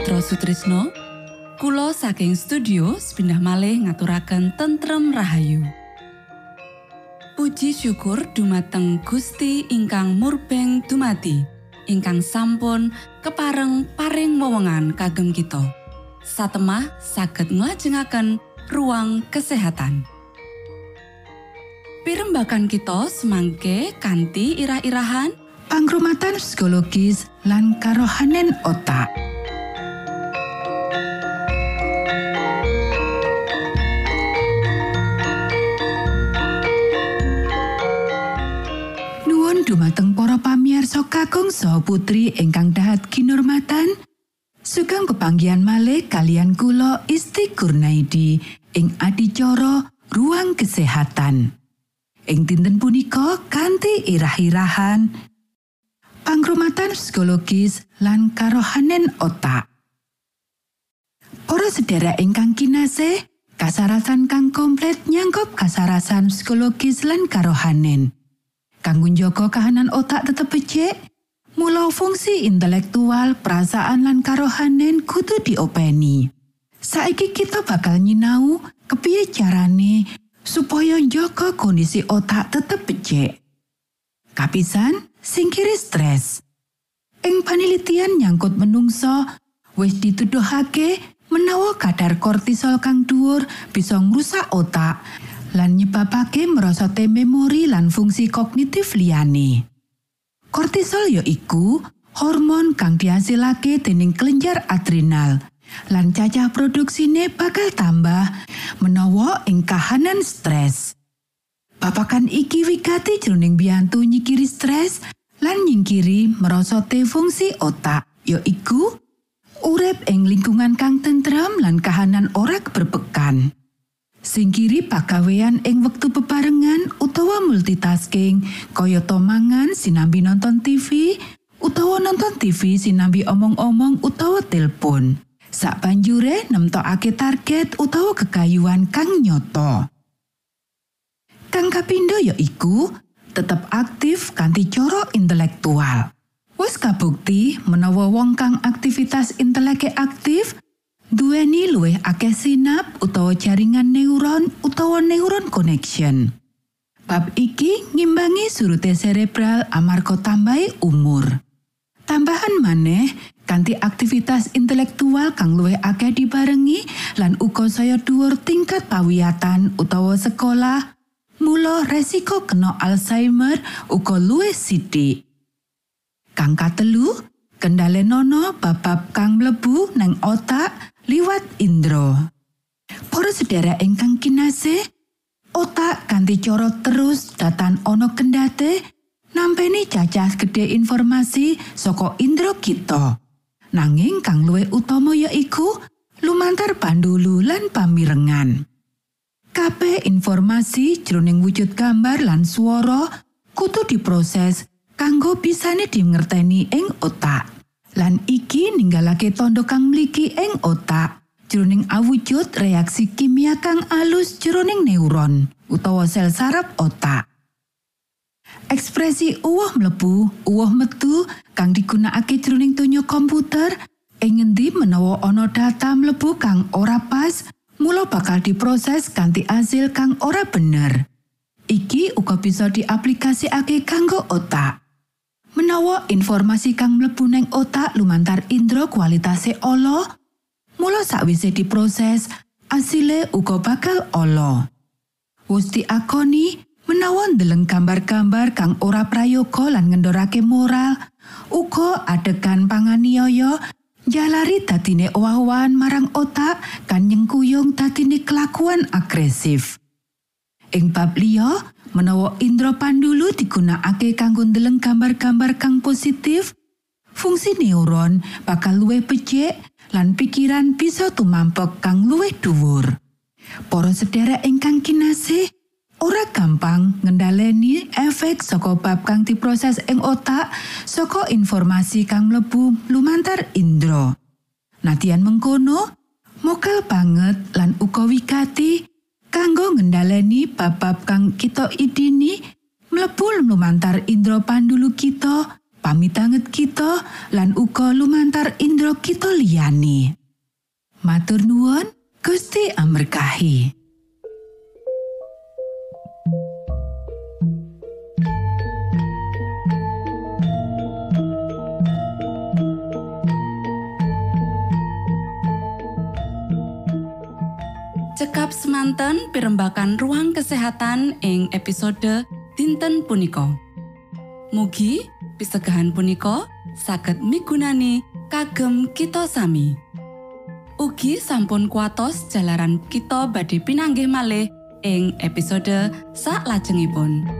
Mitra Sutrisno Kulo saking studio pindah malih ngaturaken tentrem Rahayu. Puji syukur dumateng Gusti ingkang murbeng dumati ingkang sampun kepareng paring wewenngan kagem kita. Satemah saged nglajengaken ruang kesehatan. Pirembakan kita semangke kanthi irah-irahan Pangrumatan psikologis lan karohanen otak. Dumateng para pamirsa kakung saha putri ingkang dahat kinurmatan. Sugeng pepanggihan malih kalian kula Isti Kurnaidi ing adicara ruang kesehatan. Ing dinten punika kanthi irah-irahan pangrumatan psikologis lan karohanen otak. Para sedherek ingkang kinasih, kasarasan kang komplit nyangkop kasarasan psikologis lan karohanen. Kanggo njaga kahanan otak tetep becik, mula fungsi intelektual, perasaan lan karohanen kudu diopeni. Saiki kita bakal nyinau kepiye carane supaya njaga kondisi otak tetep becik. Kapisan, singkiri stres. Ing panelitian nyangkut menungso, wis dituduhake menawa kadar kortisol kang dhuwur bisa ngrusak otak lan nyebabake merosote memori lan fungsi kognitif liyane. Kortisol ya iku hormon kang dihasilake dening kelenjar adrenal lan cacah produksine bakal tambah menawa ing kahanan stres. Babakan iki wigati jroning biyantu nyikiri stres lan nyingkiri merosote fungsi otak, ya iku urip ing lingkungan kang tentrem lan kahanan ora berbekan. Singkiri pagawean ing wektu bebarengan utawa multitasking, kayata mangan sinambi nonton TV utawa nonton TV sinambi omong-omong utawa telepon. Sak banjure nemtokake target utawa kekayuan kang nyoto. Kang kapindo ya iku tetep aktif kanthi cara intelektual. Wes kabukti menawa wong kang aktivitas inteleke aktif duweni luwih akeh sinap utawa jaringan neuron utawa neuron connection. Bab iki ngimbangi surute cerebral amarga tambahi umur. Tambahan maneh, kanthi aktivitas intelektual kang luwih akeh dibarengi lan uga saya dhuwur tingkat pawiyatan utawa sekolah, mula resiko kena Alzheimer uga luwih sithik. Kang katelu, kendale nono babab kang mlebu nang otak liwat indro. Para sedherek ingkang kinasih, otak kanthi cara terus datan ana kendate nampeni cacah gede informasi saka indro kita. Nanging kang luwih utama ya iku lumantar pandulu lan pamirengan. Kabeh informasi jroning wujud gambar lan swara kudu diproses kanggo bisane dingerteni ing otak. Lan iki ninggalake tondo kang mligi ing otak jroning awujud reaksi kimia kang alus jroning neuron utawa sel saraf otak. Ekspresi uwah mlebu, uwah metu kang digunakake jroning donya komputer ing ngendi menawa ana data mlebu kang ora pas, mula bakal diproses kanthi asil kang ora bener. Iki uga bisa diaplikasikake kanggo otak. Menawa informasi kang mlebu neng otak lumantar indra kualitase ala, mula sakwise diproses, asile uga bakal ala. Wus diakoni menawa ndeleng gambar-gambar kang ora prayoga lan ngendorake moral, uga adegan panganiaya jalari dadine owah-owahan marang otak kan nyengkuyung dadine kelakuan agresif. Ing bab liya, menawa indra pandulu digunakake kanggo ndeleng gambar-gambar kang positif, fungsi neuron bakal luwih becik lan pikiran bisa tumampek kang luwih dhuwur. Para sedherek ingkang kinasih, ora gampang ngendhaleni efek saka bab kang diproses ing otak saka informasi kang mlebu lumantar indra. Nadian mengkono, mokal banget lan uga wigati kanggo ngendhaleni bab-bab kang kita idini mlebu lumantar indra pandulu kita pamitanget kita lan uga lumantar indra kita liyane. Matur nuwun, Gusti amberkahi. Cekap semanten pimbakan ruang kesehatan ing episode dinten punika. Mugi pisegahan punika saged migunani kagem kita sami. Ugi sampun kuatos jalaran kita badhe pinanggih malih ing episode sak lajengipun.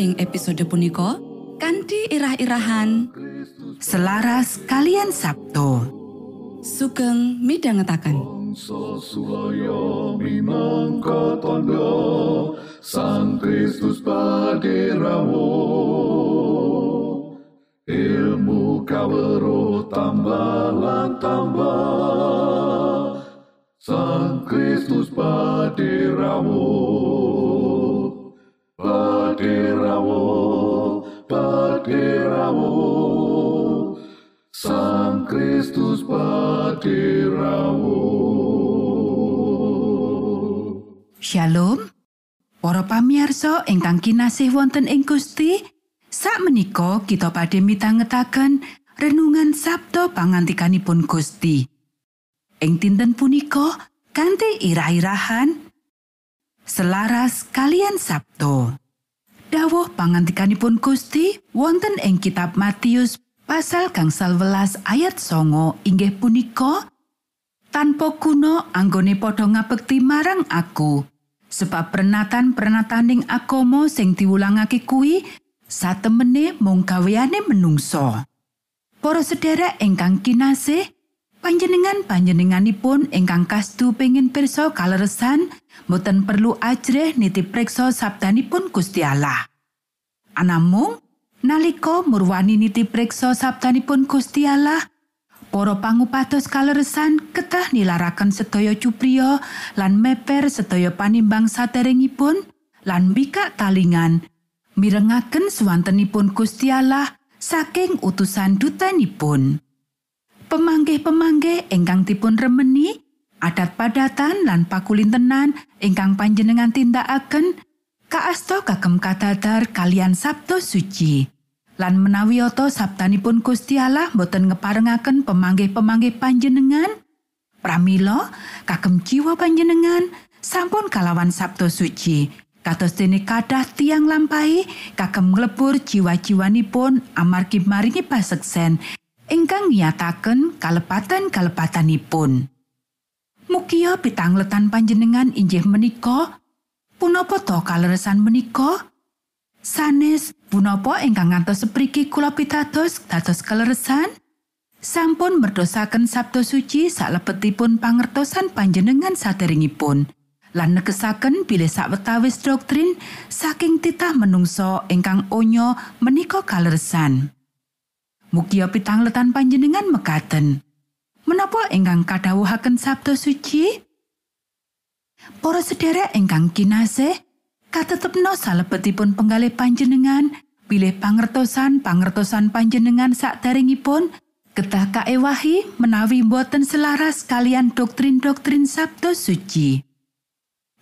ing episode punika kanthi irah-irahan Selaras kalian Sabto. sugeng minangka tondo Sang Kristus paderamu ilmu kawero tambah tambah Sang Kristus paderamu Sang Kristus paderamu Shalom. Para pamirsa ingkang kinasih wonten ing Gusti, sakmenika kita badhe mitangetaken renungan Sabto pangantikanipun Gusti. Ing dinten punika kanthi irah-irahan selaras kalian Sabto. Dawuh pangantikanipun Gusti wonten ing kitab Matius pasal gangsal welas ayat songo inggih punika tanpa kuno anggone padha ngabekti marang aku sebab pernatan-pernataning agama sing diwulangake kuwi satemene mung gaweane menungso. Para sedherek ingkang kinasih panjenengan panjenenganipun ingkang kastu pengin pirsa kaleresan boten perlu ajrih nitip preksa sabdanipun Gusti Allah. Anamung nalika murwani nitip preksa sabdanipun Gusti Allah Para pangupados kaleresan ketah nilaraken sedaya cupriya lan meper sedaya panimbang saderengipun lan mbikak talingan mirengaken swantenipun Gusti Allah saking utusan dutanipun. Pemanggih-pemanggih ingkang dipun remeni adat padatan lan pakulintenan ingkang panjenengan tindakaken kaasta kagem kadadar kalian Sabto suci. lan menawi oto sabtanipun Gusti Allah boten ngeparengaken pemanggih-pemanggih panjenengan pramila kagem jiwa panjenengan sampun kalawan Sabto suci kados dene kadah tiang lampahi kagem nglebur jiwa-jiwanipun amargi maringi paseksen ingkang nyataken kalepatan-kalepatanipun Mugia pitangletan panjenengan injih menika punapa to kaleresan menika? Sanes punapa ingkang ngantos sepriki kula pitados dados kaleresan? Sampun merdosaken Sabtu suci salebetipun pangertosan panjenengan saderengipun lan negesaken bilih sawetawis doktrin saking titah menungso ingkang onyo menika kaleresan. Mugia pitangletan panjenengan mekaten. Menapa ingkang kadhawuhaken Sabtu suci Para sedherek ingkang kinasih katetepno salebetipun penggalih panjenengan bilih pangertosan pangertosan panjenengan sakderengipun ketah kaewahi menawi boten selaras kalian doktrin-doktrin Sabtu suci.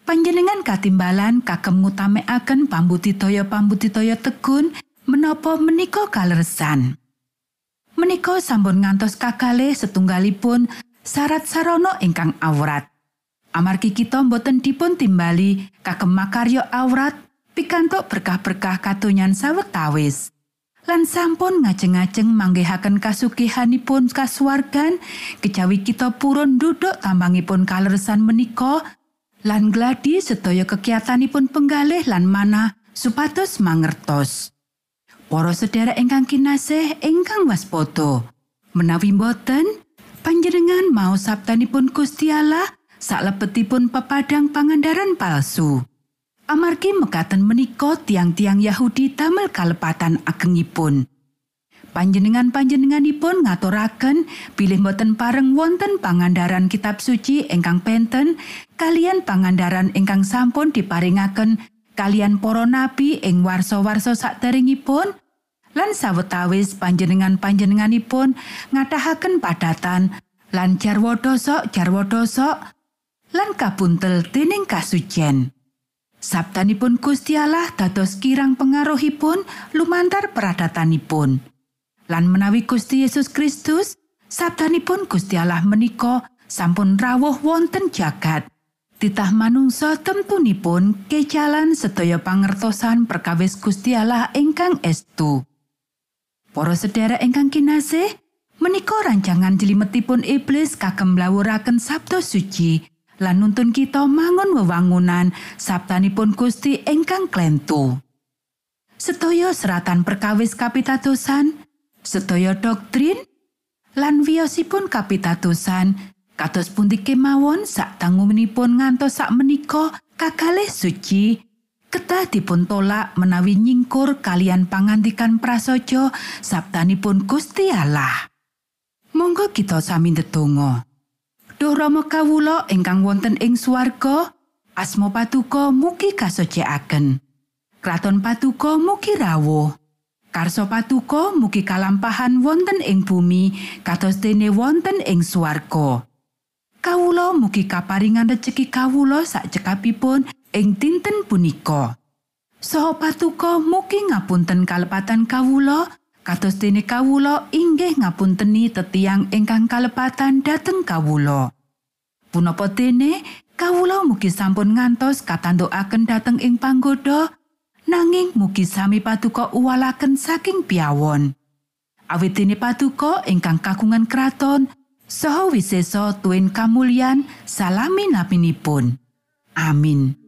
Panjenengan katimbalan kagem ngutamekaken pambutitoya pambutitoya tegun menapa menika kaleresan. Menika sampun ngantos kakale setunggalipun syarat sarana ingkang awrat. Amargi kita boten dipun timbali kagem makarya awrat pikantuk berkah-berkah katonyan sawetawis. Lan sampun ngajeng-ajeng manggihaken kasugihanipun kasuwargan kejawi kita purun duduk tambangipun kaleresan menika lan gladi sedaya kegiatanipun penggalih lan manah supados mangertos. Para sedherek ingkang kinasih ingkang waspada, menawi boten panjenengan mau sabtanipun Gusti Allah salebetipun pepadang pangandaran palsu. Amargi mekaten menika tiang-tiang Yahudi damel kalepatan agengipun. Panjenengan-panjenenganipun ngaturaken bilih boten pareng wonten pangandaran kitab suci ingkang penten kalian pangandaran ingkang sampun diparingaken kalian para nabi ing warsa-warsa saderengipun lan sawetawis panjenengan-panjenenganipun ngatahaken padatan lan jarwa dosok lan kabuntel dening kasucen. Sabtanipun Gusti Allah dados kirang pengaruhipun lumantar peradatanipun. Lan menawi Gusti Yesus Kristus, sabtanipun Gusti Allah menika sampun rawuh wonten jagat. Titah manungsa temtunipun kejalan sedaya pangertosan perkawis Gusti Allah ingkang estu. Para sedherek ingkang kinasih, menika rancangan jlimetipun iblis kagem mlawuraken sabda suci lan nuntun kita mangun wewangunan sabtanipun Gusti ingkang klentu. Sedaya seratan perkawis kapitadosan, sedaya doktrin, lan wiyosipun kapitadosan kados pundi kemawon sak tangunipun ngantos sak menika kakalih suci kedah dipun tolak menawi nyingkur kalian pangantikan prasaja sabtanipun Gusti Allah. Monggo kita sami ndedonga. Duh Rama kawula ingkang wonten ing swarga, asma patuko mugi kasucikaken. Kraton patuko mugi rawuh. Karso patuko mugi kalampahan wonten ing bumi kados dene wonten ing swarga. Kawula mugi kaparingan rejeki kawula sak cekapipun ing dinten punika. Saha patuko mugi ngapunten kalepatan kawula kados dene kawula inggih ngapunteni tetiang ingkang kalepatan dhateng kawula. Punapa dene kawula mugi sampun ngantos katandukaken dhateng ing panggoda nanging mugi sami patuko uwalaken saking piawon. Awit dene patuko ingkang kagungan kraton saha wisesa tuwin kamulyan salami napinipun. Amin.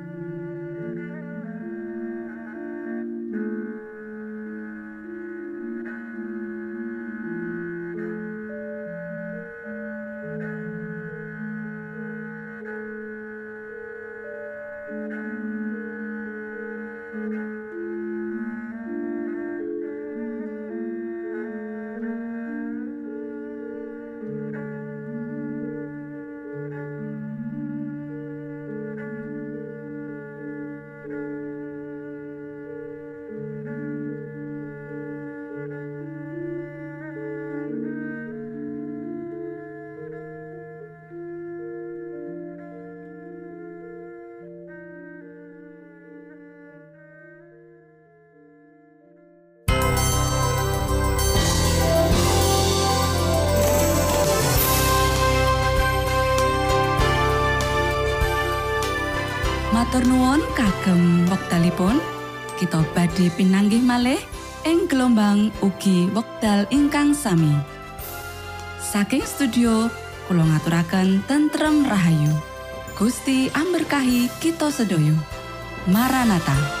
kagem wektalipun kita badhe pinanggih malih ing gelombang ugi wekdal ingkang sami. Saking studio kula ngaturaken tentrem rahayu. Gusti amberkahi kita sedoyo Maranata